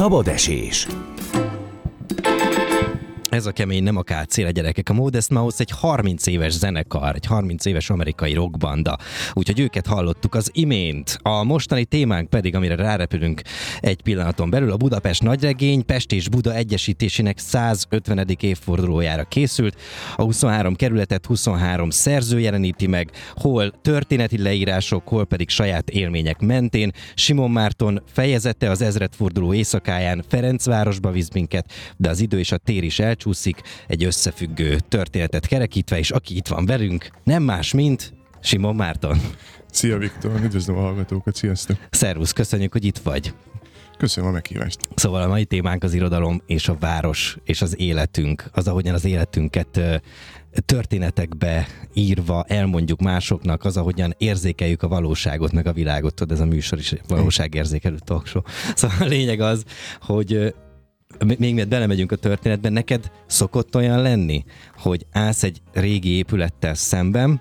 Szabad esés. Ez a kemény nem akár cél gyerekek. A Modest Mouse egy 30 éves zenekar, egy 30 éves amerikai rockbanda. Úgyhogy őket hallottuk az imént. A mostani témánk pedig, amire rárepülünk egy pillanaton belül, a Budapest nagyregény Pest és Buda egyesítésének 150. évfordulójára készült. A 23 kerületet 23 szerző jeleníti meg, hol történeti leírások, hol pedig saját élmények mentén. Simon Márton fejezete az ezredforduló éjszakáján Ferencvárosba visz minket, de az idő és a tér is el elcsúszik, egy összefüggő történetet kerekítve, és aki itt van velünk, nem más, mint Simon Márton. Szia Viktor, üdvözlöm a hallgatókat, sziasztok! Szervusz, köszönjük, hogy itt vagy. Köszönöm a meghívást. Szóval a mai témánk az irodalom és a város és az életünk, az ahogyan az életünket történetekbe írva elmondjuk másoknak, az ahogyan érzékeljük a valóságot, meg a valóságot, tudod, ez a műsor is valóságérzékelő talk show. Szóval a lényeg az, hogy még miért belemegyünk a történetbe, neked szokott olyan lenni, hogy állsz egy régi épülettel szemben,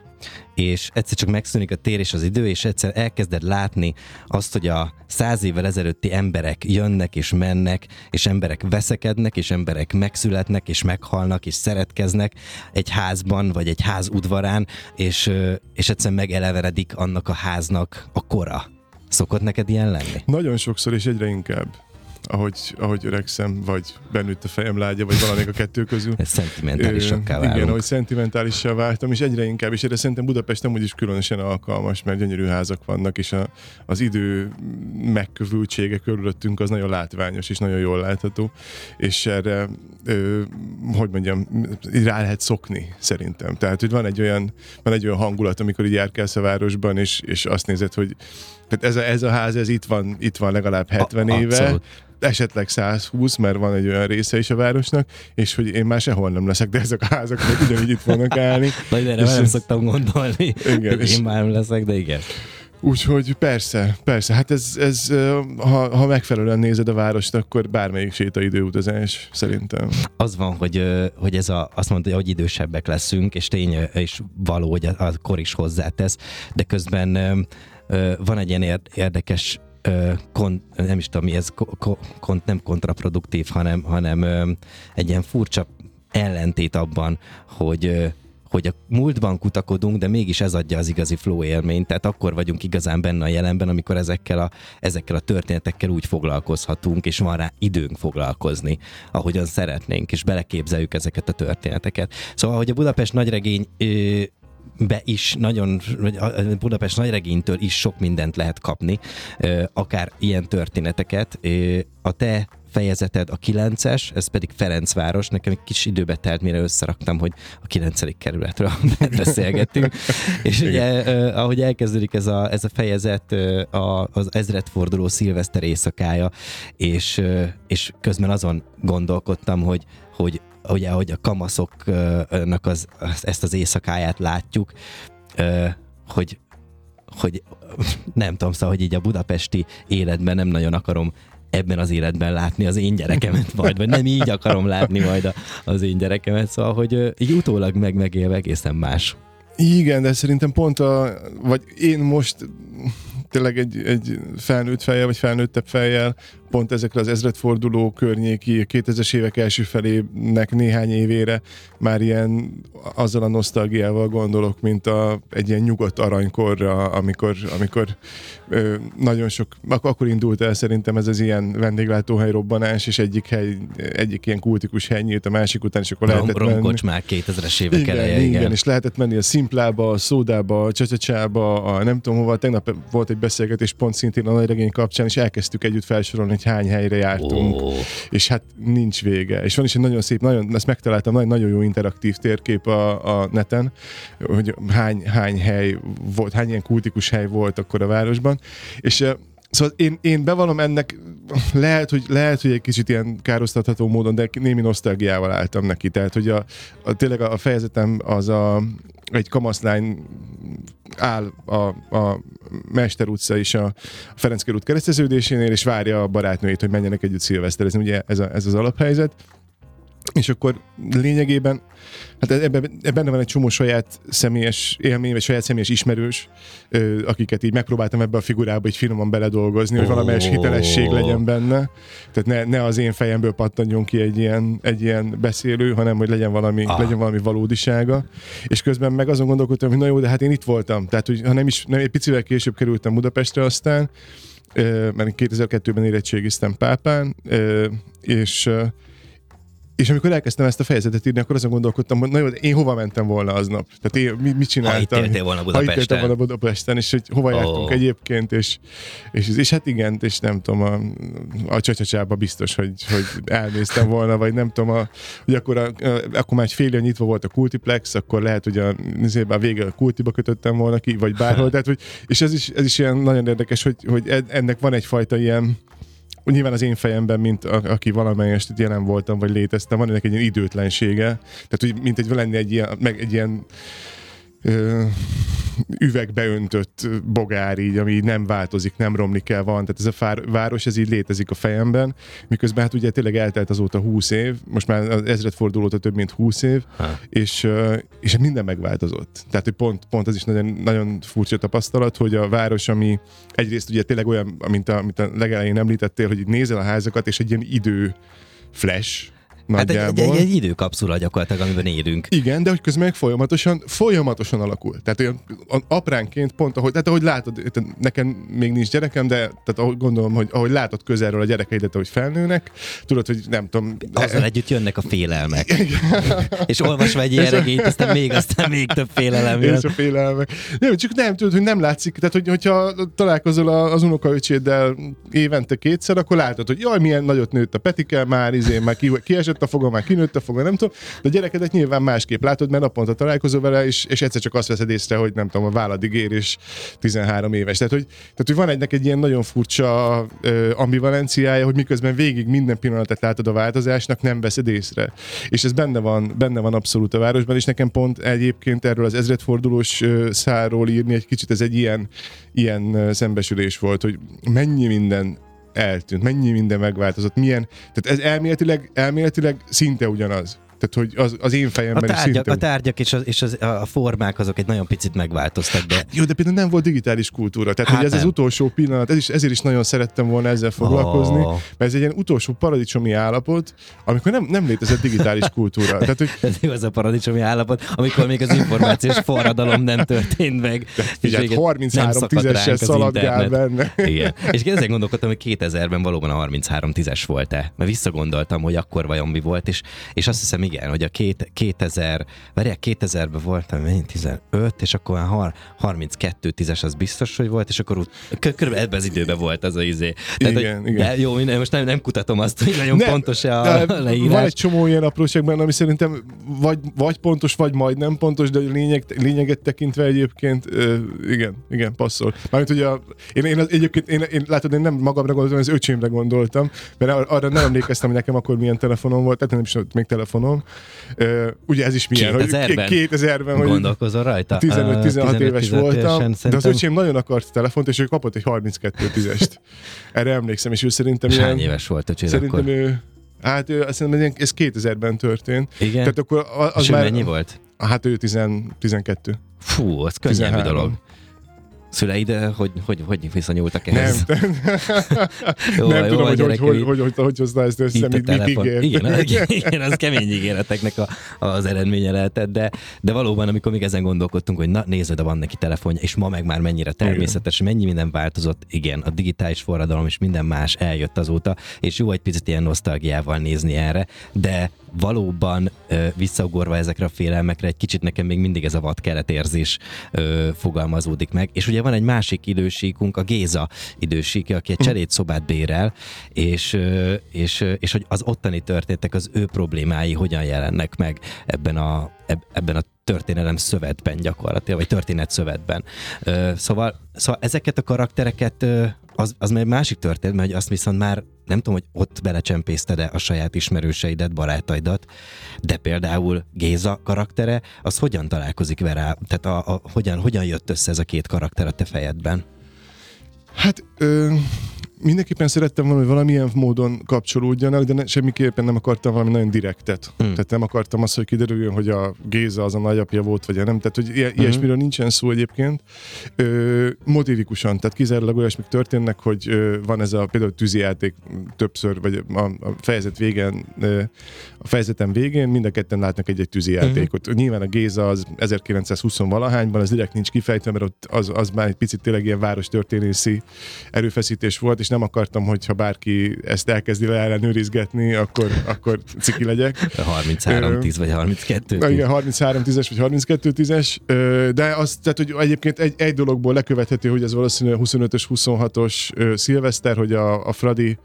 és egyszer csak megszűnik a tér és az idő, és egyszer elkezded látni azt, hogy a száz évvel ezelőtti emberek jönnek és mennek, és emberek veszekednek, és emberek megszületnek, és meghalnak, és szeretkeznek egy házban, vagy egy ház udvarán, és, és egyszer megeleveredik annak a háznak a kora. Szokott neked ilyen lenni? Nagyon sokszor, és egyre inkább ahogy, ahogy öregszem, vagy bennőtt a fejem lágya, vagy valamelyik a kettő közül. Ez szentimentálisakká válunk. Igen, ahogy szentimentálissá váltam, és egyre inkább, és erre szerintem Budapest nem úgyis különösen alkalmas, mert gyönyörű házak vannak, és a, az idő megkövültsége körülöttünk az nagyon látványos, és nagyon jól látható, és erre, ö, hogy mondjam, rá lehet szokni, szerintem. Tehát, hogy van egy olyan, van egy olyan hangulat, amikor így járkálsz a városban, és, és azt nézed, hogy tehát ez a, ez a ház, ez itt van, itt van legalább 70 a, éve, abszolút esetleg 120, mert van egy olyan része is a városnak, és hogy én már sehol nem leszek, de ezek a házak még ugyanígy itt vannak állni. Na, de nem szoktam gondolni, igen, hogy én már nem leszek, de igen. Úgyhogy persze, persze, hát ez, ez ha, ha megfelelően nézed a várost, akkor bármelyik sétaidőutazás szerintem. Az van, hogy, hogy ez a, azt mondta, hogy idősebbek leszünk, és tény és való, hogy a, a kor is hozzátesz, de közben van egy ilyen érdekes kon, nem is tudom mi ez, kon, nem kontraproduktív, hanem, hanem egy ilyen furcsa ellentét abban, hogy hogy a múltban kutakodunk, de mégis ez adja az igazi flow élményt, tehát akkor vagyunk igazán benne a jelenben, amikor ezekkel a, ezekkel a történetekkel úgy foglalkozhatunk, és van rá időnk foglalkozni, ahogyan szeretnénk, és beleképzeljük ezeket a történeteket. Szóval, hogy a Budapest nagyregény be is nagyon, Budapest nagyregénytől is sok mindent lehet kapni, akár ilyen történeteket. A te fejezeted a 9-es, ez pedig Ferencváros. Nekem egy kis időbe telt, mire összeraktam, hogy a 9. kerületről beszélgettünk. és ugye, ahogy elkezdődik ez a, ez a fejezet, a, az ezredforduló szilveszter éjszakája, és, és közben azon gondolkodtam, hogy, hogy ugye, ahogy a kamaszoknak az, ezt az éjszakáját látjuk, hogy hogy nem tudom, szóval, hogy így a budapesti életben nem nagyon akarom ebben az életben látni az én gyerekemet majd, vagy nem így akarom látni majd a, az én gyerekemet, szóval, hogy így utólag meg megélve egészen más. Igen, de szerintem pont a, vagy én most tényleg egy, egy felnőtt fejjel, vagy felnőttebb fejjel pont ezekre az ezredforduló környéki 2000-es évek első felének néhány évére már ilyen azzal a nosztalgiával gondolok, mint a, egy ilyen nyugodt aranykorra, amikor, amikor ö, nagyon sok, ak- akkor indult el szerintem ez az ilyen vendéglátóhely robbanás, és egyik hely, egyik ilyen kultikus hely nyílt a másik után, és akkor Rom, lehetett menni. már 2000-es évek igen, eleje, igen. igen. és lehetett menni a szimplába, a szódába, a csacsacsába, a nem tudom hova. Tegnap volt egy beszélgetés pont szintén a nagyregény kapcsán, és elkezdtük együtt felsorolni, hogy hány helyre jártunk, oh. és hát nincs vége. És van is egy nagyon szép, nagyon, ezt megtaláltam, nagyon, nagyon jó interaktív térkép a, a neten, hogy hány, hány hely volt, hány ilyen kultikus hely volt akkor a városban, és Szóval én, én bevallom ennek, lehet hogy, lehet, hogy egy kicsit ilyen károsztatható módon, de némi nosztalgiával álltam neki. Tehát, hogy a, a tényleg a fejezetem az a, egy kamaszlány áll a, a Mester utca és a Ferenc út kereszteződésénél, és várja a barátnőjét, hogy menjenek együtt szilveszterezni. Ugye ez, a, ez az alaphelyzet és akkor lényegében, hát ebben, ebben van egy csomó saját személyes élmény, vagy saját személyes ismerős, akiket így megpróbáltam ebbe a figurába így finoman beledolgozni, hogy valamelyes hitelesség legyen benne. Tehát ne, ne az én fejemből pattanjon ki egy ilyen, egy ilyen beszélő, hanem hogy legyen valami, ah. legyen valami valódisága. És közben meg azon gondolkodtam, hogy na jó, de hát én itt voltam. Tehát, hogy ha nem is, nem, egy picivel később kerültem Budapestre aztán, mert 2002-ben érettségiztem Pápán, és és amikor elkezdtem ezt a fejezetet írni, akkor azon gondolkodtam, hogy na jó, én hova mentem volna aznap? Tehát én mit, mit csináltam? Ha itt volna Budapesten. Ha itt volna Budapesten, és hogy hova oh. jártunk egyébként, és, és, és, hát igen, és nem tudom, a, a csacsacsába biztos, hogy, hogy elnéztem volna, vagy nem tudom, a, hogy akkor, a, a, akkor már egy fél nyitva volt a Kultiplex, akkor lehet, hogy a, a vége a Kultiba kötöttem volna ki, vagy bárhol. Tehát, hogy, és ez is, ez is ilyen nagyon érdekes, hogy, hogy ennek van egyfajta ilyen, nyilván az én fejemben, mint a, aki valamelyest jelen voltam, vagy léteztem, van ennek egy ilyen időtlensége. Tehát, hogy mint egy lenni egy ilyen, meg egy ilyen ö, üvegbe öntött bogár így, ami nem változik, nem romlik el, van. Tehát ez a fár, város, ez így létezik a fejemben, miközben hát ugye tényleg eltelt azóta 20 év, most már az ezredforduló óta több mint 20 év, és, és minden megváltozott. Tehát, hogy pont, pont ez is nagyon, nagyon furcsa tapasztalat, hogy a város, ami egyrészt ugye tényleg olyan, mint a, mint a legelején említettél, hogy így nézel a házakat, és egy ilyen idő flash, Nagyjából. Hát egy, egy, egy időkapszula gyakorlatilag, amiben élünk. Igen, de hogy közben meg folyamatosan, folyamatosan alakul. Tehát olyan apránként pont, ahogy, tehát ahogy látod, nekem még nincs gyerekem, de tehát ahogy gondolom, hogy ahogy látod közelről a gyerekeidet, hogy felnőnek, tudod, hogy nem tudom. Azzal együtt jönnek a félelmek. és olvasva egy ilyen regényt, aztán még, aztán még több félelem jön. És a félelmek. Nem, csak nem tudod, hogy nem látszik. Tehát, hogy, hogyha találkozol az unokaöcséddel évente kétszer, akkor látod, hogy jaj, milyen nagyot nőtt a Petike, már izé, már ki, kiesett kinőtt a foga, már kinőtt a foga, nem tudom, de a gyerekedet nyilván másképp látod, mert naponta találkozol vele, és, és egyszer csak azt veszed észre, hogy nem tudom, a válladig ér, és 13 éves. Tehát, hogy, tehát, hogy van egy egy ilyen nagyon furcsa ö, ambivalenciája, hogy miközben végig minden pillanatát látod a változásnak, nem veszed észre. És ez benne van, benne van abszolút a városban, és nekem pont egyébként erről az ezredfordulós száról írni egy kicsit, ez egy ilyen, ilyen szembesülés volt, hogy mennyi minden eltűnt, mennyi minden megváltozott, milyen, tehát ez elméletileg, elméletileg szinte ugyanaz. Tehát, hogy az, az én fejemben a tárgyak, is szinte... A tárgyak és, az, és az, a formák azok egy nagyon picit megváltoztak, de... Jó, de például nem volt digitális kultúra. Tehát, hát hogy ez nem. az utolsó pillanat, ez is, ezért is nagyon szerettem volna ezzel foglalkozni, oh. mert ez egy ilyen utolsó paradicsomi állapot, amikor nem, nem létezett digitális kultúra. Tehát, hogy... ez igaz a paradicsomi állapot, amikor még az információs forradalom nem történt meg. Figyelj, 33 tízessel szaladgál benne. Igen. És ezen gondolkodtam, hogy 2000-ben valóban a 33 tízes volt-e. Mert visszagondoltam, hogy akkor vajon mi volt, és, és azt hiszem, igen, hogy a két, 2000, várják, 2000-ben voltam, én 15, és akkor már 32 tízes az biztos, hogy volt, és akkor körülbelül ebben az időben volt az a izé. Tehát, igen, hogy, igen. jó, minden, most nem, nem kutatom azt, hogy nagyon nem, pontos-e a leírás. Van egy csomó ilyen apróságban, ami szerintem vagy, vagy pontos, vagy majdnem pontos, de lényeg, lényeget tekintve egyébként ö, igen, igen, passzol. Mármint ugye a, én, én, egyébként, én, én, látod, én nem magamra gondoltam, az öcsémre gondoltam, mert arra nem emlékeztem, hogy nekem akkor milyen telefonom volt, tehát nem is volt még telefonom, Uh, ugye ez is milyen, 2000-ben? hogy 2000-ben, hogy Gondolkozol rajta? 15-16 éves voltam, de az öcsém nagyon akart telefont, és ő kapott egy 32 tízest. Erre emlékszem, és ő szerintem ilyen... Hány éves volt öcsém Szerintem akkor? ő... Hát szerintem ez 2000-ben történt. Igen? Tehát akkor az és már... mennyi volt? Hát ő 10, 12. Fú, az könnyű dolog. Szüleid hogy, hogy, hogy viszonyultak ehhez? Nem, jó, nem jó, tudom, hogy hogy, hogy, hogy, hogy, hogy hozná ezt össze, mit, mit ígér. Igen, igen, az kemény ígéreteknek a, az eredménye lehetett, de, de valóban, amikor még ezen gondolkodtunk, hogy na nézd, de van neki telefonja, és ma meg már mennyire természetes, igen. mennyi minden változott, igen, a digitális forradalom és minden más eljött azóta, és jó egy picit ilyen nosztalgiával nézni erre, de valóban visszaugorva ezekre a félelmekre, egy kicsit nekem még mindig ez a vad érzés fogalmazódik meg. És ugye van egy másik idősíkunk, a Géza idősíke, aki egy cselédszobát bérel, és, és, és hogy az ottani történtek, az ő problémái hogyan jelennek meg ebben a, ebben a történelem szövetben gyakorlatilag, vagy történet szövetben. Szóval, szóval ezeket a karaktereket az, az egy másik történet, mert azt viszont már nem tudom, hogy ott belecsempészted-e a saját ismerőseidet, barátaidat, de például Géza karaktere, az hogyan találkozik vele? Tehát a, a, hogyan, hogyan jött össze ez a két karakter a te fejedben? Hát ö, mindenképpen szerettem volna, hogy valamilyen módon kapcsolódjanak, de ne, semmiképpen nem akartam valami nagyon direktet. Hmm. Tehát nem akartam azt, hogy kiderüljön, hogy a Géza az a nagyapja volt, vagy nem. Tehát, hogy ilyen, hmm. ilyesmiről nincsen szó egyébként. Ö, motivikusan, tehát kizárólag olyasmik történnek, hogy ö, van ez a például tűzijáték többször, vagy a, a fejezet végén, ö, a fejezeten végén mind a ketten látnak egy-egy tűzijátékot. Hmm. Nyilván a Géza az 1920-valahányban, az direkt nincs kifejtve, mert ott az, az már egy picit tényleg ilyen város történészi erőfeszítés volt, és nem akartam, hogyha bárki ezt elkezdi le ellenőrizgetni, akkor, akkor ciki legyek. 33-10 vagy 32 10 Igen, 33-10-es vagy 32-10-es, de az, tehát, hogy egyébként egy, egy dologból lekövethető, hogy ez valószínűleg 25-ös, 26-os szilveszter, hogy a, a Fradi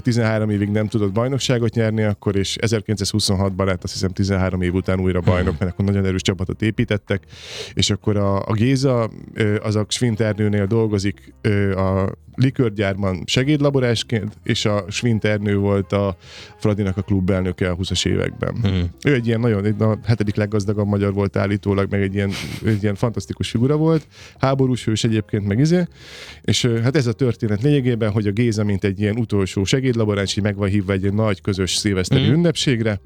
13 évig nem tudott bajnokságot nyerni, akkor és 1926-ban lett azt hiszem 13 év után újra bajnok, mert akkor nagyon erős csapatot építettek, és akkor a, a Géza az a Svinternőnél dolgozik a likörgyárban segédlaborásként, és a Svinternő volt a Fradinak a klubelnöke a 20-as években. Mm. Ő egy ilyen nagyon, egy, a hetedik leggazdagabb magyar volt állítólag, meg egy ilyen, egy ilyen fantasztikus figura volt, háborús hős egyébként meg izé, és hát ez a történet lényegében, hogy a Géza, mint egy ilyen utolsó segédlaboráns, így meg van hívva egy nagy közös szilveszteri mm. ünnepségre,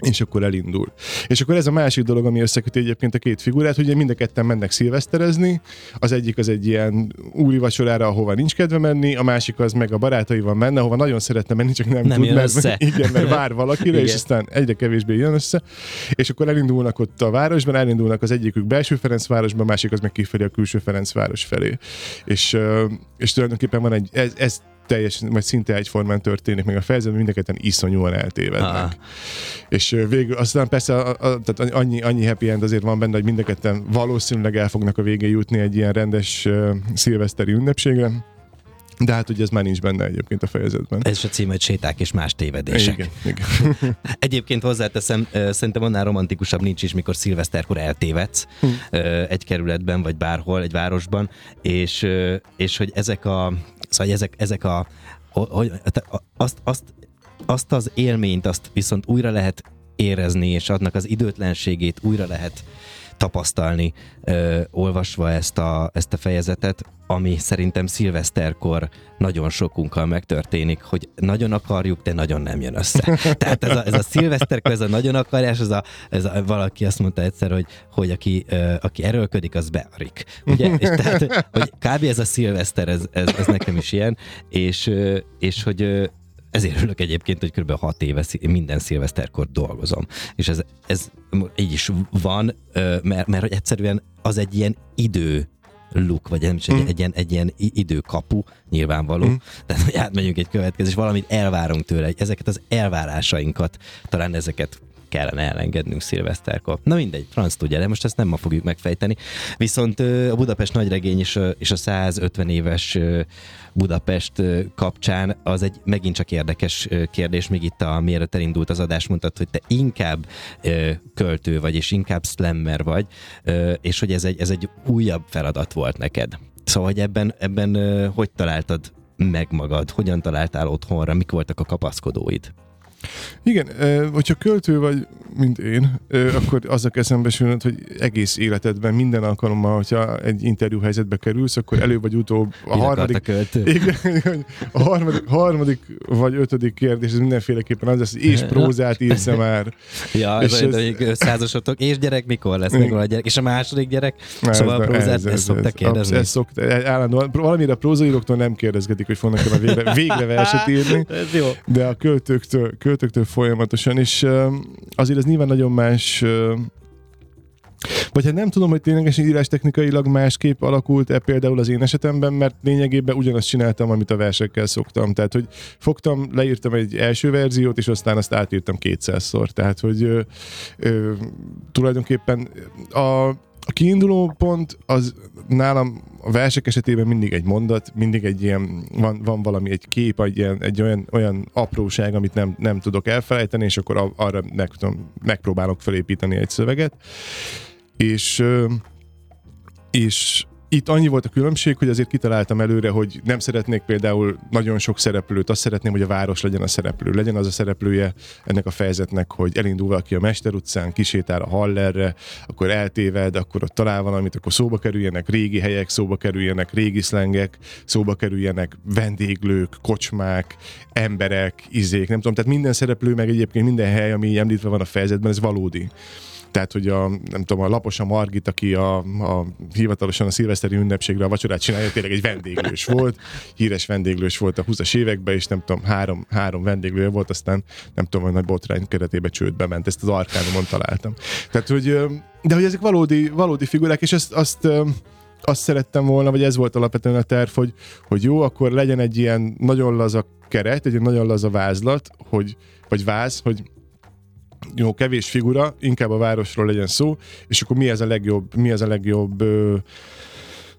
és akkor elindul. És akkor ez a másik dolog, ami összeköti egyébként a két figurát, hogy mind a ketten mennek szilveszterezni, az egyik az egy ilyen úri vacsorára, ahova nincs kedve menni, a másik az meg a barátaival menne, ahova nagyon szeretne menni, csak nem, nem tud, mert, össze. igen, mert vár valakire, igen. és aztán egyre kevésbé jön össze, és akkor elindulnak ott a városban, elindulnak az egyikük belső Ferencvárosba, a másik az meg kifelé a külső Ferencváros felé. És, és tulajdonképpen van egy, ez, ez teljesen, vagy szinte egyformán történik meg a fejezetben, mindeketen iszonyúan eltévednek. Ah. És végül, aztán persze a, a, tehát annyi, annyi happy end azért van benne, hogy mindeketen valószínűleg el fognak a végén jutni egy ilyen rendes uh, szilveszteri ünnepségre, de hát ugye ez már nincs benne egyébként a fejezetben. Ez a cím, hogy séták és más tévedések. Igen, igen. egyébként hozzáteszem, szerintem annál romantikusabb nincs is, mikor szilveszterkor eltévedsz hm. egy kerületben, vagy bárhol, egy városban, és, és hogy ezek a, szóval ezek, ezek a, hogy, azt, azt, azt az élményt, azt viszont újra lehet érezni, és adnak az időtlenségét újra lehet tapasztalni, ö, olvasva ezt a, ezt a fejezetet, ami szerintem szilveszterkor nagyon sokunkkal megtörténik, hogy nagyon akarjuk, de nagyon nem jön össze. Tehát ez a, ez a szilveszterkor, ez a nagyon akarás, ez a, ez a, valaki azt mondta egyszer, hogy, hogy aki, ö, aki erőlködik, az bearik. Ugye? És tehát, hogy kb. ez a szilveszter, ez, ez, ez nekem is ilyen, és, és hogy ezért örülök egyébként, hogy kb. 6 éve minden szilveszterkor dolgozom. És ez, ez így is van, mert, mert hogy egyszerűen az egy ilyen idő luk, vagy nem is egy, mm. egy, ilyen, egy ilyen időkapu, nyilvánvaló. Mm. Tehát, hogy átmegyünk egy következés, valamit elvárunk tőle, ezeket az elvárásainkat, talán ezeket kellene elengednünk szilveszterkor. Na mindegy, franc tudja, de most ezt nem ma fogjuk megfejteni. Viszont a Budapest nagyregény a, és a 150 éves Budapest kapcsán az egy megint csak érdekes kérdés, még itt a mielőtt elindult az adás, mondtad, hogy te inkább költő vagy, és inkább slammer vagy, és hogy ez egy, ez egy újabb feladat volt neked. Szóval, hogy ebben, ebben hogy találtad meg magad, hogyan találtál otthonra, mik voltak a kapaszkodóid? Igen, hogyha költő vagy, mint én, akkor azzal eszembe sülnöd, hogy egész életedben minden alkalommal, hogyha egy interjú helyzetbe kerülsz, akkor elő vagy utóbb a harmadik, igen, a harmadik, harmadik vagy ötödik kérdés, ez mindenféleképpen az lesz, hogy és prózát írsz már. Ja, és ez, százasotok, és gyerek mikor lesz? Meg a gyerek, és a második gyerek, ez, szóval a prózát, ez, ez, ezt szoktak kérdezni. Ez szokta, állandóan, valamire a prózaíróktól nem kérdezgetik, hogy fognak a végre, végre verset írni, ez de a költőktől, költőktől folyamatosan, és azért ez nyilván nagyon más vagy hát nem tudom, hogy ténylegesen írás technikailag másképp alakult-e például az én esetemben, mert lényegében ugyanazt csináltam, amit a versekkel szoktam. Tehát, hogy fogtam, leírtam egy első verziót, és aztán azt átírtam kétszázszor. Tehát, hogy ö, ö, tulajdonképpen a, a kiinduló pont az nálam a versek esetében mindig egy mondat, mindig egy ilyen, van, van valami, egy kép, egy, ilyen, egy olyan, olyan apróság, amit nem, nem tudok elfelejteni, és akkor arra meg, tudom, megpróbálok felépíteni egy szöveget. És, és itt annyi volt a különbség, hogy azért kitaláltam előre, hogy nem szeretnék például nagyon sok szereplőt, azt szeretném, hogy a város legyen a szereplő. Legyen az a szereplője ennek a fejezetnek, hogy elindul valaki a Mester utcán, kisétál a Hallerre, akkor eltéved, akkor ott talál valamit, akkor szóba kerüljenek régi helyek, szóba kerüljenek régi szlengek, szóba kerüljenek vendéglők, kocsmák, emberek, izék, nem tudom, tehát minden szereplő, meg egyébként minden hely, ami említve van a fejezetben, ez valódi. Tehát, hogy a, nem tudom, a Laposa Margit, aki a, a hivatalosan a szilveszteri ünnepségre a vacsorát csinálja, tényleg egy vendéglős volt, híres vendéglős volt a 20-as években, és nem tudom, három, három vendéglője volt, aztán nem tudom, hogy nagy botrány keretében csődbe ment, ezt az arkánumon találtam. Tehát, hogy, de hogy ezek valódi, valódi figurák, és ezt, azt, azt szerettem volna, vagy ez volt alapvetően a terv, hogy, hogy jó, akkor legyen egy ilyen nagyon laza keret, egy nagyon laza vázlat, hogy, vagy váz, hogy jó, kevés figura, inkább a városról legyen szó, és akkor mi ez a legjobb, mi ez a legjobb ö,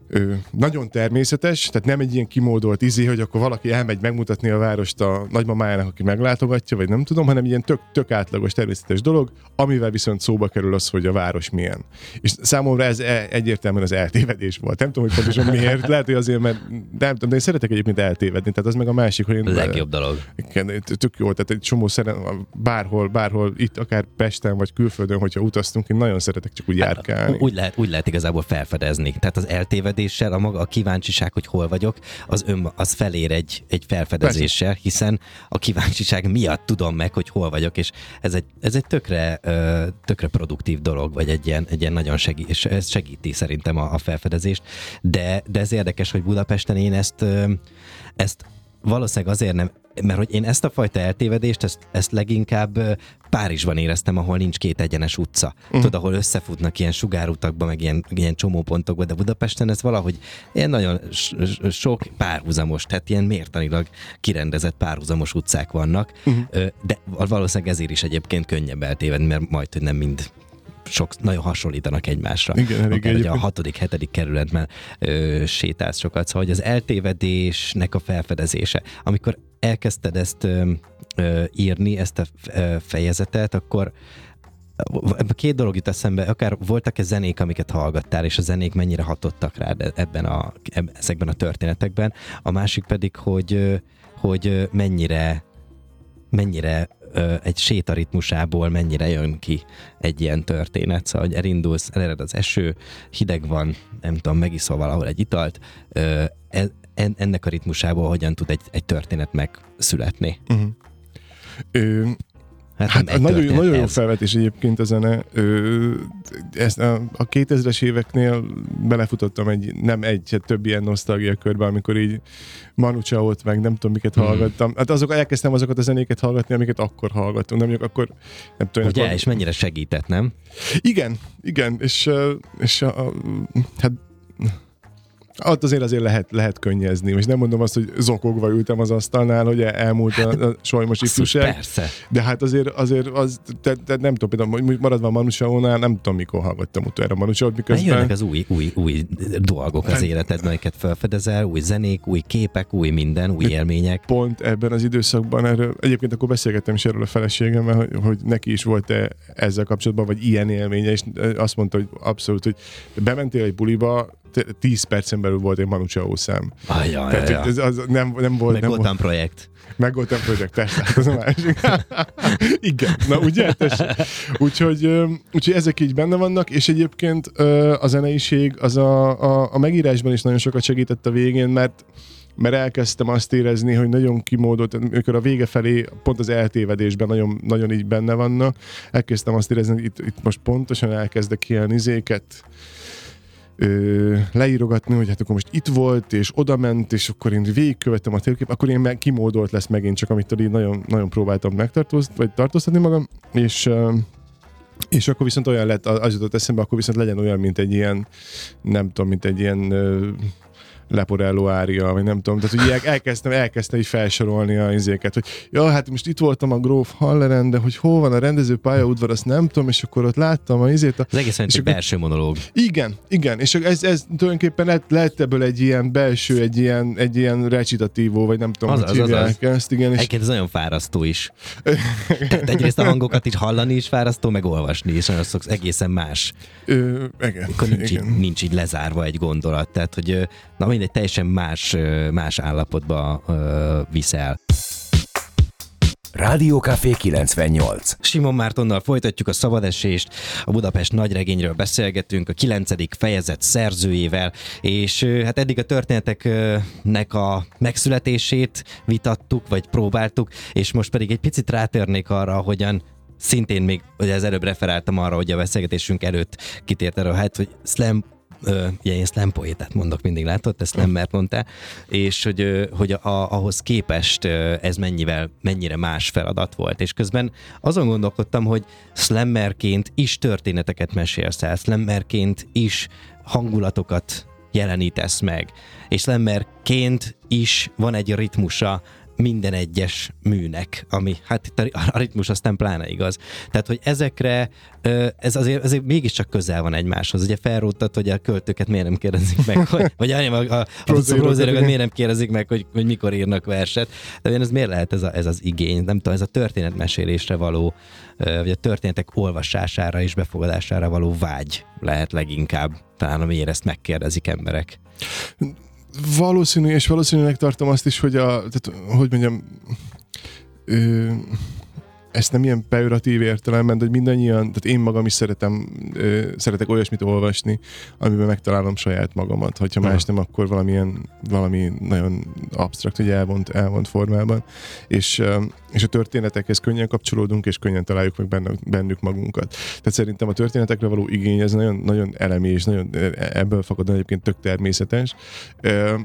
ö, nagyon természetes, tehát nem egy ilyen kimódolt izé, hogy akkor valaki elmegy megmutatni a várost a nagymamájának, aki meglátogatja, vagy nem tudom, hanem ilyen tök, tök átlagos természetes dolog, amivel viszont szóba kerül az, hogy a város milyen. És számomra ez e- egyértelműen az eltévedés volt. Nem tudom, hogy pontosan miért, lehet, hogy azért, mert nem tudom, de én szeretek egyébként eltévedni, tehát az meg a másik, hogy én... Legjobb dolog. Igen, tök jó, tehát egy csomó szeren, bárhol, bárhol, itt akár Pesten vagy külföldön, hogyha utaztunk, én nagyon szeretek csak úgy járkálni. Hát, úgy lehet, úgy lehet igazából felfedezni. Tehát az eltévedés felfedezéssel, a maga a kíváncsiság, hogy hol vagyok, az, ön, az felér egy, egy felfedezéssel, hiszen a kíváncsiság miatt tudom meg, hogy hol vagyok, és ez egy, ez egy tökre, tökre produktív dolog, vagy egy ilyen, egy ilyen nagyon segít, és ez segíti szerintem a, a felfedezést, de, de ez érdekes, hogy Budapesten én ezt, ezt valószínűleg azért nem, mert hogy én ezt a fajta eltévedést, ezt, ezt leginkább Párizsban éreztem, ahol nincs két egyenes utca. Uh. Tudod, ahol összefutnak ilyen sugárutakba, meg ilyen, ilyen csomópontokba, de Budapesten ez valahogy ilyen nagyon sok párhuzamos, tehát ilyen mértanilag kirendezett párhuzamos utcák vannak, uh-huh. de valószínűleg ezért is egyébként könnyebb eltévedni, mert majd, hogy nem mind sok, nagyon hasonlítanak egymásra. Igen, elég Akár, a hatodik, hetedik kerületben ö, sétálsz sokat. Szóval, hogy az eltévedésnek a felfedezése. Amikor elkezdted ezt ö, ö, írni, ezt a fejezetet, akkor két dolog jut eszembe, akár voltak-e zenék, amiket hallgattál, és a zenék mennyire hatottak rád ebben a, ezekben a történetekben. A másik pedig, hogy, hogy mennyire mennyire ö, egy sétaritmusából mennyire jön ki egy ilyen történet. Szóval, hogy elindulsz, elered az eső, hideg van, nem tudom, megiszol valahol egy italt, en, ennek a ritmusából hogyan tud egy, egy történet megszületni. Uh-huh. Hát, hát nagyon, nagyon jó felvetés egyébként a zene. Ö, ezt a, a 2000-es éveknél belefutottam egy, nem egy, hát több ilyen nosztalgia körbe, amikor így Manu Chao-t meg nem tudom miket hmm. hallgattam. Hát azok, elkezdtem azokat a zenéket hallgatni, amiket akkor hallgattunk, nem mondjuk akkor nem tudom. Ugye, akkor... és mennyire segített, nem? Igen, igen, és, és a, a, hát ott azért azért lehet, lehet könnyezni. Most nem mondom azt, hogy zokogva ültem az asztalnál, hogy elmúlt hát, a, a solymos ifjúság. Persze. De hát azért, azért az, te, te nem tudom, például maradva a Manusaónál, nem tudom, mikor hallgattam utoljára Manusaót, miközben... Jönnek az új, új, új dolgok az hát, életedben, amiket felfedezel, új zenék, új képek, új minden, új élmények. Pont ebben az időszakban erről, egyébként akkor beszélgettem is erről a feleségemmel, hogy, hogy neki is volt -e ezzel kapcsolatban, vagy ilyen élménye, és azt mondta, hogy abszolút, hogy bementél egy buliba, 10 percen belül volt egy Manu Chao szám. Ajaj, Tehát, ajaj. Ez, az nem, nem volt... Meg nem volt, projekt. Meg voltam projekt, persze, hát az a másik. Igen, na ugye? Úgyhogy, úgyhogy ezek így benne vannak, és egyébként a zeneiség az a, a, a megírásban is nagyon sokat segített a végén, mert mert elkezdtem azt érezni, hogy nagyon kimódolt, amikor a vége felé pont az eltévedésben nagyon, nagyon így benne vannak, elkezdtem azt érezni, hogy itt, itt most pontosan elkezdek ilyen izéket, ö, leírogatni, hogy hát akkor most itt volt, és oda ment, és akkor én végigkövettem a térkép, akkor én meg kimódolt lesz megint csak, amit így nagyon, nagyon próbáltam megtartóztatni, vagy tartóztatni magam, és ö, és akkor viszont olyan lett, az jutott eszembe, akkor viszont legyen olyan, mint egy ilyen, nem tudom, mint egy ilyen Leporello ária, vagy nem tudom. Tehát, hogy elkezdtem, elkezdtem így felsorolni a izéket, hogy ja, hát most itt voltam a Gróf Halleren, de hogy hol van a rendező pályaudvar, azt nem tudom, és akkor ott láttam a izét. A, az egészen egy akkor, belső monológ. Igen, igen, és ez, ez tulajdonképpen lett, lett ebből egy ilyen belső, egy ilyen, egy ilyen recitatívó, vagy nem tudom, az, hogy az, az, az. ezt, igen. És... Egyébként ez nagyon fárasztó is. Tehát egyrészt a hangokat is hallani is fárasztó, meg olvasni is, nagyon szoksz, egészen más. Ö, igen, Akkor nincs, igen. Így, nincs így lezárva egy gondolat, tehát hogy na mindegy, teljesen más, más állapotba viszel. Rádió Café 98. Simon Mártonnal folytatjuk a szabadesést, a Budapest nagyregényről beszélgetünk, a 9. fejezet szerzőjével, és hát eddig a történeteknek a megszületését vitattuk, vagy próbáltuk, és most pedig egy picit rátérnék arra, hogyan szintén még, ugye az előbb referáltam arra, hogy a beszélgetésünk előtt kitért erre, hát, hogy slam ugye én slam poétát mondok mindig, látod? Te slammert mondtál, és hogy, hogy a, ahhoz képest ez mennyivel, mennyire más feladat volt. És közben azon gondolkodtam, hogy slammerként is történeteket mesélsz el, slammerként is hangulatokat jelenítesz meg. És slammerként is van egy ritmusa minden egyes műnek, ami hát itt a ritmus aztán pláne igaz. Tehát, hogy ezekre ez azért, azért mégiscsak közel van egymáshoz. Ugye felróttad, hogy a költőket miért nem kérdezik meg, hogy, vagy a, a, a, a miért nem kérdezik meg, hogy, hogy mikor írnak verset. De ez miért lehet ez, a, ez az igény? Nem tudom, ez a történetmesélésre való, vagy a történetek olvasására és befogadására való vágy lehet leginkább, talán amiért ezt megkérdezik emberek valószínű, és valószínűleg tartom azt is, hogy a, tehát, hogy mondjam, ö, ezt nem ilyen pejoratív értelemben, de hogy mindannyian, tehát én magam is szeretem, ö, szeretek olyasmit olvasni, amiben megtalálom saját magamat. Hogyha más nem, akkor valamilyen, valami nagyon absztrakt, hogy elvont, elvont formában. És, ö, és a történetekhez könnyen kapcsolódunk, és könnyen találjuk meg benne, bennük magunkat. Tehát szerintem a történetekre való igény, ez nagyon, nagyon elemi, és nagyon, ebből fakad egyébként tök természetes. Ö,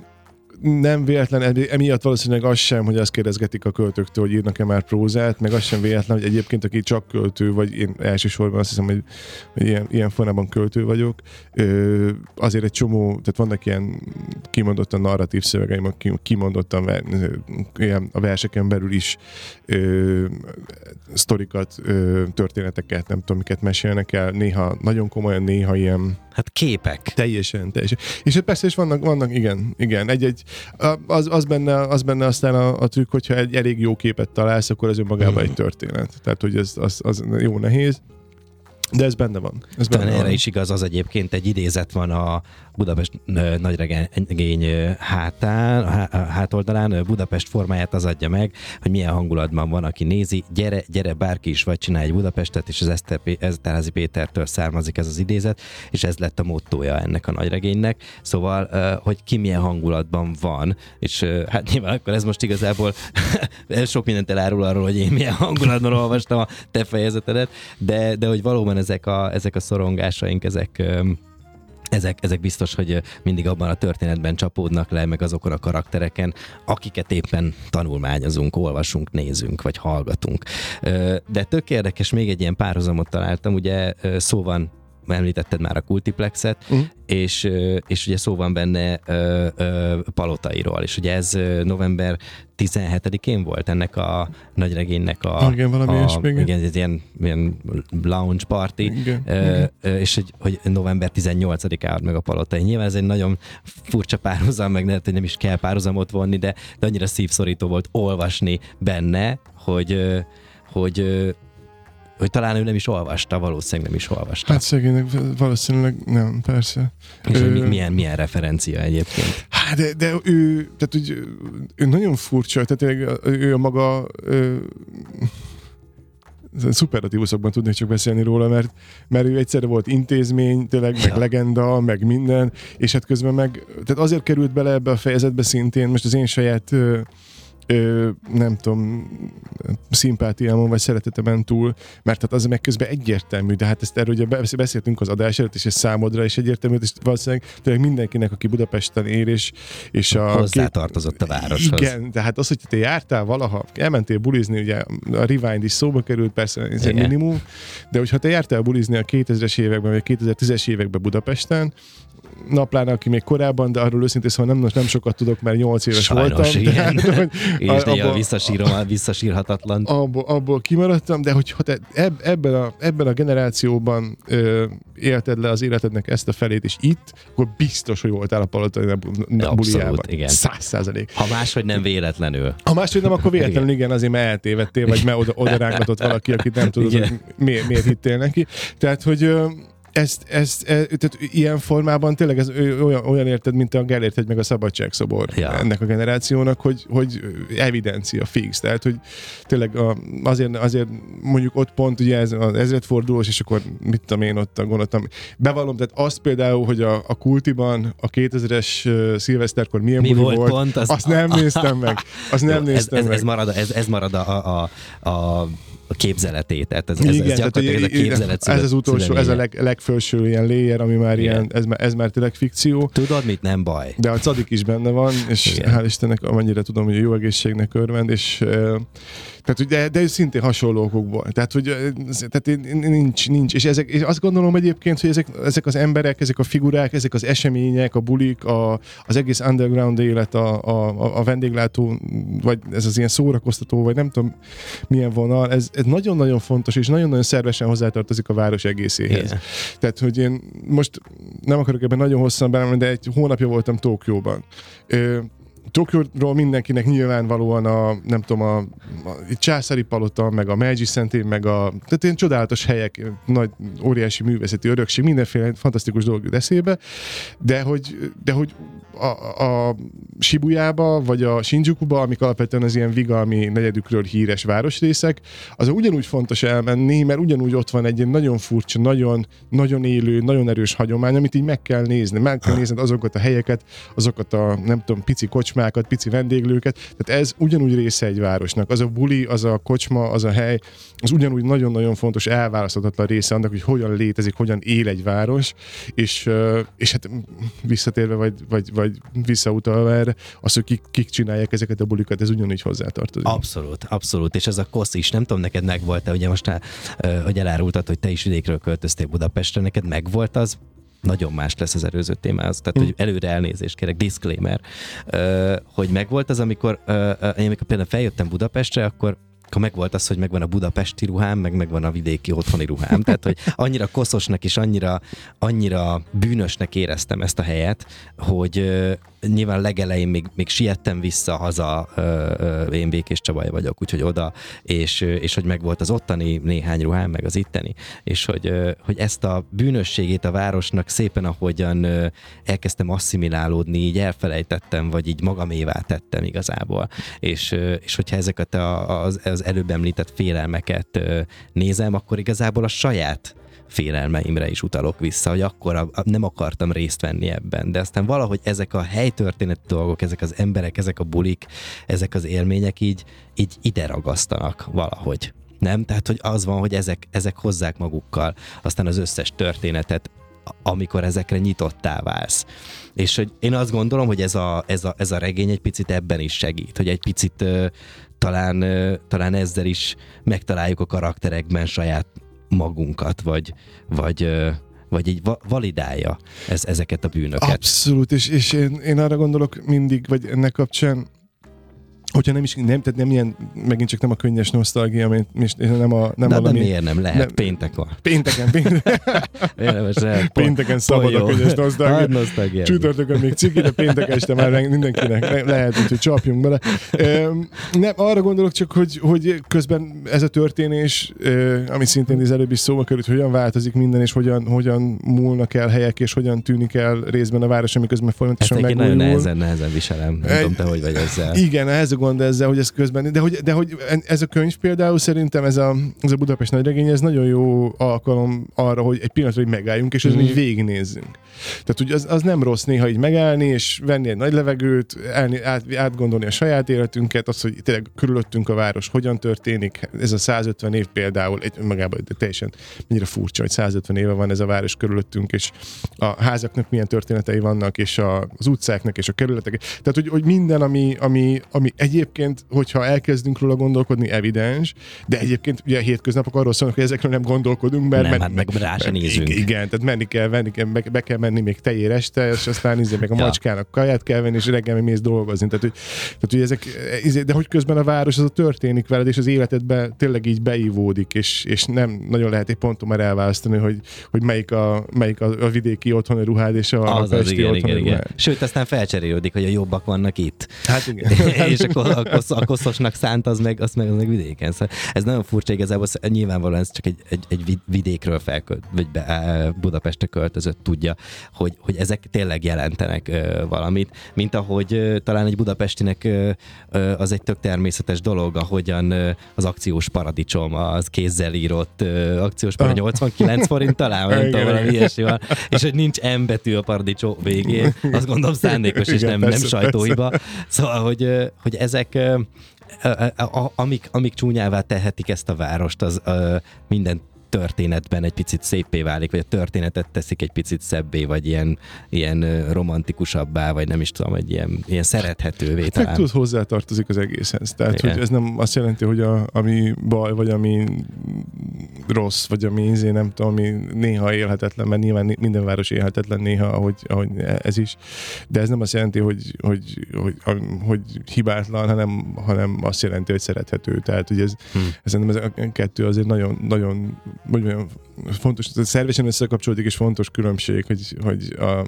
nem véletlen, emiatt valószínűleg az sem, hogy azt kérdezgetik a költőktől, hogy írnak-e már prózát, meg az sem véletlen, hogy egyébként aki csak költő, vagy én elsősorban azt hiszem, hogy, hogy ilyen, ilyen formában költő vagyok, azért egy csomó, tehát vannak ilyen kimondottan narratív szövegeim, kimondottan ilyen a verseken belül is ö, sztorikat, ö, történeteket, nem tudom, miket mesélnek el, néha nagyon komolyan, néha ilyen Hát képek. Teljesen, teljesen. És hát persze is vannak, vannak igen, igen. Egy-egy, az, az, benne, az benne aztán a, a trükk, hogyha egy elég jó képet találsz, akkor ez önmagában mm. egy történet. Tehát, hogy ez az, az jó nehéz. De ez benne van. Ez benne erre van. is igaz, az egyébként egy idézet van a Budapest nagyregény hátán, a hátoldalán, Budapest formáját az adja meg, hogy milyen hangulatban van, aki nézi, gyere, gyere, bárki is vagy csinálj egy Budapestet, és az Eszter, Eszterházi Pétertől származik ez az idézet, és ez lett a mottója ennek a nagyregénynek. Szóval, hogy ki milyen hangulatban van, és hát nyilván akkor ez most igazából sok mindent elárul arról, hogy én milyen hangulatban olvastam a te fejezetedet, de, de hogy valóban ezek a, ezek a szorongásaink, ezek ezek, ezek biztos, hogy mindig abban a történetben csapódnak le, meg azokon a karaktereken, akiket éppen tanulmányozunk, olvasunk, nézünk, vagy hallgatunk. De tök érdekes, még egy ilyen párhuzamot találtam, ugye szó van említetted már a Kultiplexet, uh-huh. és, és ugye szó van benne ö, ö, palotairól, és ugye ez november 17-én volt ennek a nagyregénynek a... Igen, valami a, igen. igen. ez ilyen, ilyen lounge party, igen, ö, igen. és hogy, hogy november 18-án meg a palotai. Nyilván ez egy nagyon furcsa párhuzam, meg lehet, hogy nem is kell párhuzamot vonni, de, de annyira szívszorító volt olvasni benne, hogy, hogy hogy talán ő nem is olvasta, valószínűleg nem is olvasta. Hát szegénynek valószínűleg nem, persze. És ő, milyen, milyen referencia egyébként? Hát de, de ő, tehát úgy, ő nagyon furcsa, tehát ő a maga ő, szuperlatívuszokban tudnék csak beszélni róla, mert, mert ő egyszerre volt intézmény, tényleg, meg ja. legenda, meg minden, és hát közben meg, tehát azért került bele ebbe a fejezetbe szintén, most az én saját ö, nem tudom, szimpátiámon vagy szeretetemen túl, mert hát az meg közben egyértelmű, de hát ezt erről ugye beszéltünk az adás előtt, és ez számodra is egyértelmű, és valószínűleg tényleg mindenkinek, aki Budapesten ér, és, és a... Hozzátartozott a városhoz. Igen, tehát az, hogy te jártál valaha, elmentél bulizni, ugye a Rewind is szóba került, persze ez egy minimum, de hogyha te jártál bulizni a 2000-es években, vagy a 2010-es években Budapesten, Naplán, aki még korábban, de arról őszintén szóval nem, nem sokat tudok, mert 8 éves Sajnos, voltam. igen. Hogy És néha abból- visszasírom, a visszasírhatatlan. abból, abból kimaradtam, de hogy ha te eb, ebben, a, ebben a generációban ö, élted le az életednek ezt a felét, és itt, akkor biztos, hogy voltál a palotai buliában. igen. Száz százalék. Ha máshogy nem véletlenül. Ha máshogy nem, akkor véletlenül igen, azért mert eltévedtél, vagy mert oda, oda rángatott valaki, akit nem tudod, Igen. hogy miért, miért hittél neki. Tehát, hogy ezt, ezt, e, tehát ilyen formában tényleg ez olyan, olyan érted, mint a Gellért egy meg a szabadságszobor Ja. ennek a generációnak, hogy, hogy evidencia fix. Tehát, hogy tényleg a, azért, azért mondjuk ott pont ugye ez az ezredfordulós, és akkor mit tudom én ott gondoltam. Bevallom, tehát azt például, hogy a, a Kultiban a 2000-es ö, szilveszterkor milyen Mi buli volt volt, pont, az- azt nem néztem meg. Azt nem Jó, néztem ez, meg. ez, marad, a- ez, ez marad a, a, a, a képzeletét. Tehát ez, ez, ez Igen, tehát, gyakorlatilag ez a képzelet ez az utolsó, ez a szüleménye. leg, legfelső ilyen layer, ami már Igen. ilyen, ez, ez már tényleg fikció. Tudod mit? Nem baj. De a cadik is benne van, és Igen. Hál' Istennek amennyire tudom, hogy jó egészségnek örvend, és tehát, hogy de, de szintén hasonló okokból. Tehát, hogy tehát nincs, nincs. És, ezek, és azt gondolom egyébként, hogy ezek, ezek az emberek, ezek a figurák, ezek az események, a bulik, a, az egész underground élet, a, a, a vendéglátó, vagy ez az ilyen szórakoztató, vagy nem tudom milyen vonal, ez, ez nagyon-nagyon fontos, és nagyon-nagyon szervesen hozzátartozik a város egészéhez. Igen. Tehát, hogy én most nem akarok ebben nagyon hosszan belemenni, de egy hónapja voltam Tokióban. Ö, Tokióról mindenkinek nyilvánvalóan a, nem tudom, a, a császári palota, meg a Meiji Szentén, meg a, tehát ilyen csodálatos helyek, nagy, óriási művészeti örökség, mindenféle fantasztikus dolog jut eszébe, de hogy, de hogy a, a Shibujába, vagy a Shinjukuba, amik alapvetően az ilyen vigalmi negyedükről híres városrészek, az ugyanúgy fontos elmenni, mert ugyanúgy ott van egy ilyen nagyon furcsa, nagyon, nagyon élő, nagyon erős hagyomány, amit így meg kell nézni. Meg kell nézned azokat a helyeket, azokat a, nem tudom, pici kocsmákat, pici vendéglőket. Tehát ez ugyanúgy része egy városnak. Az a buli, az a kocsma, az a hely, az ugyanúgy nagyon-nagyon fontos, elválaszthatatlan része annak, hogy hogyan létezik, hogyan él egy város, és, és hát visszatérve, vagy, vagy, vagy visszautalva erre, az, hogy kik, kik csinálják ezeket a bulikat, ez ugyanúgy hozzátartozik. Abszolút, abszolút. És ez a kosz is, nem tudom, neked megvolt-e, ugye most, ö, hogy elárultad, hogy te is vidékről költöztél Budapestre, neked megvolt az, nagyon más lesz az előző témához. Tehát, hogy előre elnézést kérek, disclaimer, ö, hogy megvolt az, amikor, amikor például feljöttem Budapestre, akkor akkor megvolt az, hogy megvan a budapesti ruhám, meg megvan a vidéki otthoni ruhám. Tehát, hogy annyira koszosnak és annyira, annyira bűnösnek éreztem ezt a helyet, hogy nyilván legelején még, még siettem vissza haza, ö, ö, én Békés Csabaj vagyok, úgyhogy oda, és, és hogy megvolt az ottani néhány ruhám, meg az itteni, és hogy, hogy ezt a bűnösségét a városnak szépen, ahogyan elkezdtem asszimilálódni, így elfelejtettem, vagy így magamévá tettem igazából. És, és hogyha ezeket a, az, az előbb említett félelmeket nézem, akkor igazából a saját félelmeimre is utalok vissza, hogy akkor nem akartam részt venni ebben, de aztán valahogy ezek a helytörténeti dolgok, ezek az emberek, ezek a bulik, ezek az élmények így, így ide ragasztanak valahogy. Nem? Tehát, hogy az van, hogy ezek, ezek hozzák magukkal aztán az összes történetet, amikor ezekre nyitottá válsz. És hogy én azt gondolom, hogy ez a, ez a, ez a regény egy picit ebben is segít, hogy egy picit talán, talán ezzel is megtaláljuk a karakterekben saját magunkat, vagy, vagy, vagy így va- validálja ez, ezeket a bűnöket. Abszolút, és, és én, én arra gondolok mindig, vagy ennek kapcsán, hogyha nem is, nem, tehát nem ilyen, megint csak nem a könnyes nosztalgia, és nem a, nem de, de valami... miért nem? Lehet, nem- péntek van. Pénteken, pénteken, Érdemes, lehet. pénteken szabad a könnyes Nagy nosztalgia. nosztalgia. Csütörtökön még ciki, de péntek este már mindenkinek le- lehet, úgyhogy csapjunk bele. Nem, arra gondolok csak, hogy, hogy közben ez a történés, ami szintén az előbb is szóba került, hogy hogyan változik minden, és hogyan, hogyan múlnak el helyek, és hogyan tűnik el részben a város, ami közben Ezt folyamatosan megújul. nehezen, nehezen viselem. Nem tudom, te hogy vagy ezzel. Igen, ez a gond ezzel, hogy ez közben, de hogy, de hogy ez a könyv például szerintem ez a, ez a Budapest nagyregény, ez nagyon jó alkalom arra, hogy egy pillanatra így megálljunk, és Mhm. így végignézzünk. Tehát hogy az, az nem rossz néha így megállni, és venni egy nagy levegőt, elni, át, átgondolni a saját életünket, az, hogy tényleg körülöttünk a város hogyan történik. Ez a 150 év például, egy magában de teljesen mennyire furcsa, hogy 150 éve van ez a város körülöttünk, és a házaknak milyen történetei vannak, és a, az utcáknak, és a kerületek. Tehát, hogy, hogy minden, ami, ami, ami egy, egyébként, hogyha elkezdünk róla gondolkodni, evidens, de egyébként ugye a hétköznapok arról szólnak, hogy ezekről nem gondolkodunk, mert... Nem, men- hát meg rá se nézünk. Igen, tehát menni kell, venni kell, be, be kell menni még tejér este, és aztán izé, meg a Ja. macskának kaját kell venni, és reggel még mész dolgozni. Tehát, hogy, tehát, hogy ezek, izé, de hogy közben a város az a történik veled, és az életedbe tényleg így beívódik, és, és nem nagyon lehet egy ponton már elválasztani, hogy, hogy melyik, a, melyik a, a vidéki otthoni ruhád, és a, Az a az, igen, igen, igen. Sőt, aztán felcserélődik, hogy a jobbak vannak itt. Hát igen. és akkor a, kosz, a koszosnak szánt, az meg, az meg, az meg vidéken. Szóval ez nagyon furcsa igazából, nyilvánvalóan ez csak egy, egy, egy vid- vidékről felkölt, vagy be, Budapestre költözött tudja, hogy, hogy ezek tényleg jelentenek ö, valamit, mint ahogy ö, talán egy budapestinek ö, ö, az egy tök természetes dolog, ahogyan ö, az akciós paradicsom, az kézzel írott ö, akciós paradicsom, 89 forint talán, nem tudom, valami ilyesmi van, és hogy nincs M betű a paradicsom végén, azt gondolom szándékos, és nem, nem sajtóhiba. Szóval, hogy, hogy ezek amik, amik csúnyává tehetik ezt a várost, az minden történetben egy picit szépé válik, vagy a történetet teszik egy picit szebbé, vagy ilyen, ilyen romantikusabbá, vagy nem is tudom, egy ilyen, ilyen szerethetővé Meg talán. tudod, hozzátartozik az egészhez. Tehát, Igen. hogy ez nem azt jelenti, hogy a, ami baj, vagy ami rossz, vagy ami izé, nem tudom, ami néha élhetetlen, mert nyilván minden város élhetetlen néha, ahogy, ahogy ez is. De ez nem azt jelenti, hogy, hogy, hogy, hogy hibátlan, hanem, hanem azt jelenti, hogy szerethető. Tehát, hogy ez, Hm. ez ez a kettő azért nagyon, nagyon, hogy mondjam, fontos, tehát szervesen összekapcsolódik, és fontos különbség, hogy, hogy a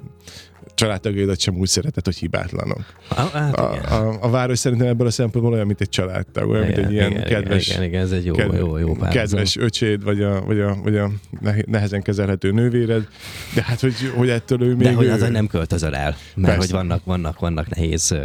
családtagjaidat sem úgy szereted, hogy hibátlanok. Ah, hát A, igen. a, a város szerintem ebből a szempontból olyan, mint egy családtag, olyan, mint egy ilyen igen, kedves, Igen, igen, ez egy jó, ked- jó, jó párhuzam. kedves öcséd, vagy a, vagy a, vagy a nehe- nehezen kezelhető nővéred, de hát, hogy, hogy ettől ő még... De hogy ő, az, nem költözöl el, mert Persze. hogy vannak, vannak, vannak nehéz,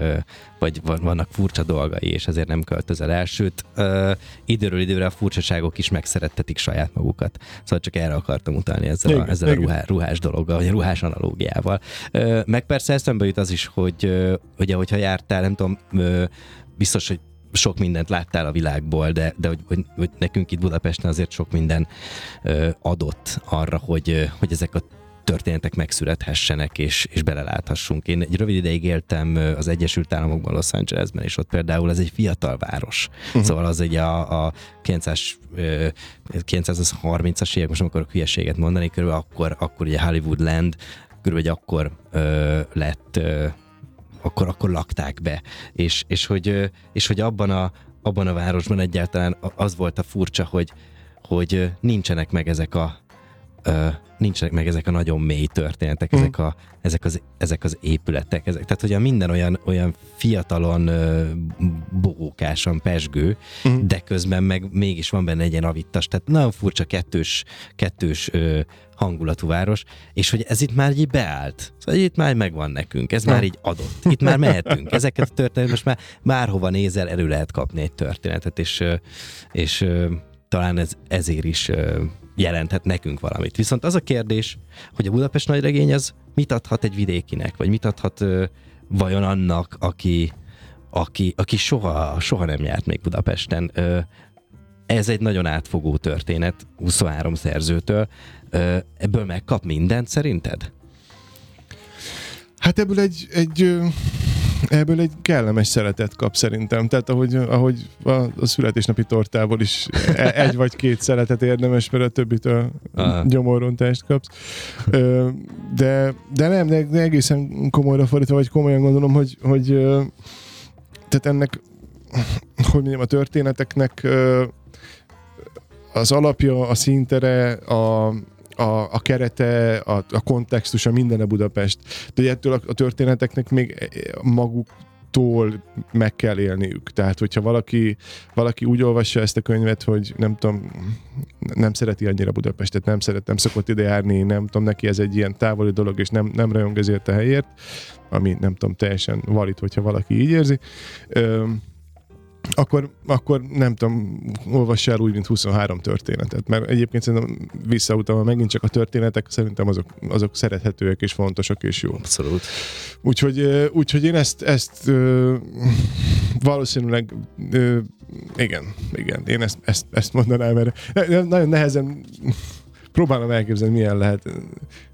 vagy van- vannak furcsa dolgai, és ezért nem költözöl el. Sőt, ö, időről időre a furcsaságok is megszerettetik saját magukat. Szóval csak erre akartam utalni ezzel, Igen, a, ezzel a igen. ruhá, ruhás dologgal, vagy a ruhás analógiával. Ö, meg persze eszembe jut az is, hogy ö, ugye, hogyha jártál, nem tudom, ö, biztos, hogy sok mindent láttál a világból, de, de hogy, hogy, hogy nekünk itt Budapesten azért sok minden ö, adott arra, hogy, ö, hogy ezek a történetek megszülethessenek, és, és beleláthassunk. Én egy rövid ideig éltem az Egyesült Államokban, Los Angelesben, és ott például ez egy fiatal város. Uh-huh. Szóval az egy a, a 900, ö, 930-as évek, most nem akarok hülyeséget mondani, körülbelül akkor, akkor ugye Hollywood Land, körülbelül akkor ö, lett ö, akkor, akkor lakták be. És, és, hogy, és hogy abban a, abban a városban egyáltalán az volt a furcsa, hogy, hogy nincsenek meg ezek a ö, nincsenek meg ezek a nagyon mély történetek, ezek, a, ezek, az, ezek az épületek. Ezek, tehát, hogy a minden olyan, olyan fiatalon ö, bogókásan pesgő, Mhm. de közben meg mégis van benne egy ilyen avittas, tehát nagyon furcsa kettős, kettős ö, hangulatú város, és hogy ez itt már így beállt. Szóval itt már megvan nekünk, ez Ja. már így adott. Itt már mehetünk. Ezeket a történetet most már bárhova nézel, elő lehet kapni egy történetet, és, és talán ez ezért is jelenthet nekünk valamit. Viszont az a kérdés, hogy a Budapest nagyregény az mit adhat egy vidékinek, vagy mit adhat ö, vajon annak, aki, aki, aki soha, soha nem járt még Budapesten. Ö, ez egy nagyon átfogó történet 23 szerzőtől. Ö, ebből megkap mindent szerinted? Hát ebből egy, egy ebből egy kellemes szeretet kap szerintem. Tehát ahogy, ahogy a, a születésnapi tortából is e- egy vagy két szeretet érdemes, mert a többit a Aha. gyomorrontást kapsz. De, de nem, de, de egészen komolyra fordítva, vagy komolyan gondolom, hogy, hogy tehát ennek, hogy mondjam, a történeteknek az alapja, a szintere, a, a, a kerete, a, a kontextusa, minden a Budapest. De ettől a, a történeteknek még maguktól meg kell élniük. Tehát, hogyha valaki, valaki úgy olvassa ezt a könyvet, hogy nem tudom, nem szereti annyira Budapestet, nem szeret, nem szokott ide járni, nem tudom, neki ez egy ilyen távoli dolog, és nem, nem rajong ezért a helyért, ami nem tudom, teljesen valid, hogyha valaki így érzi. Ö, akkor, akkor nem tudom, olvass el úgy, mint 23 történetet. Mert egyébként szerintem visszautalva megint csak a történetek, szerintem azok, azok szerethetőek és fontosak és jó. Abszolút. Úgyhogy, úgyhogy én ezt, ezt valószínűleg igen, igen, én ezt, ezt, ezt mondanám, mert nagyon nehezen próbálom elképzelni, milyen lehet.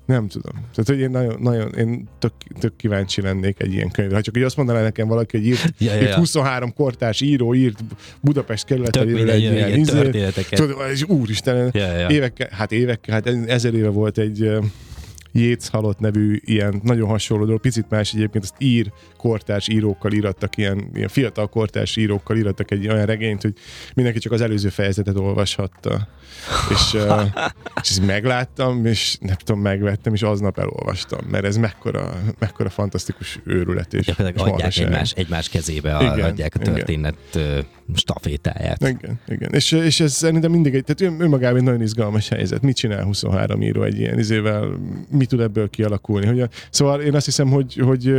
Nem tudom. Tehát, hogy én nagyon, nagyon én tök, tök kíváncsi lennék egy ilyen könyvre. Ha csak hogy azt mondaná nekem valaki, hogy írt, Ja, ja, ja. 23 kortárs író, írt Budapest kerületeiről egy ilyen igen, izét. történeteket. Tudod, és úristen, Ja, ja. évekkel, hát évekkel, hát ezer éve volt egy Jéz halott nevű ilyen nagyon hasonló dolog, picit más egyébként, azt ír kortárs írókkal írattak, ilyen, ilyen fiatal kortárs írókkal írattak egy olyan regényt, hogy mindenki csak az előző fejezetet olvashatta. És, és ezt megláttam, és nem tudom, megvettem, és aznap elolvastam, mert ez mekkora, mekkora fantasztikus őrület és, és adják egymás, egymás kezébe, a, Igen, adják a igen. történet ö, stafétáját. Igen, igen. És, és ez szerintem mindig egy, tehát ön- önmagában egy nagyon izgalmas helyzet. Mit csinál 23 író egy ilyen izével, mi tud ebből kialakulni? Hogy a, szóval én azt hiszem, hogy, hogy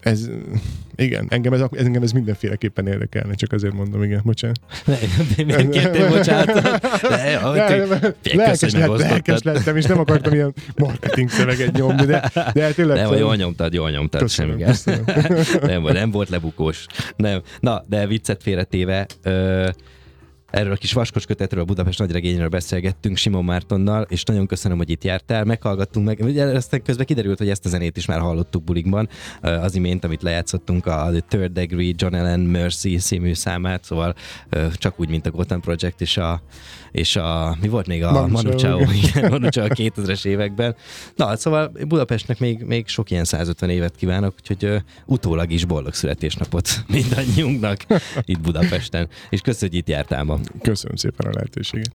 ez, igen, engem ez, engem ez mindenféleképpen érdekelne, csak azért mondom, igen, bocsánat. Miért kértél bocsánatot? De, Ne, hogy nem, te- lelkes, lett, lelkes lettem, és nem akartam ilyen marketing szöveget nyomni, de, de tényleg... Nem, jól nyomtad, jól nyomtad, Köszönöm, semmi köszönöm. nem, nem volt lebukós. Nem. Na, de viccet félretéve, ö, erről a kis vaskos kötetről, a Budapest nagyregényről beszélgettünk Simon Mártonnal, és nagyon köszönöm, hogy itt jártál, meghallgattunk meg. Ugye aztán közben kiderült, hogy ezt a zenét is már hallottuk bulikban, az imént, amit lejátszottunk, a The Third Degree John Allen Mercy című számát, szóval csak úgy, mint a Gotham Project és a, és a mi volt még a Manu Chao, Manu Chao a 2000-es években. Na, szóval Budapestnek még, még sok ilyen 150 évet kívánok, úgyhogy ö, utólag is boldog születésnapot mindannyiunknak itt Budapesten. És köszönjük, hogy itt jártál ma. Köszönöm szépen a lehetőséget.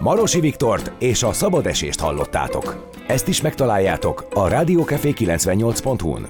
Marosi Viktort és a szabad esést hallottátok. Ezt is megtaláljátok a rádiókafé 98.hu-n.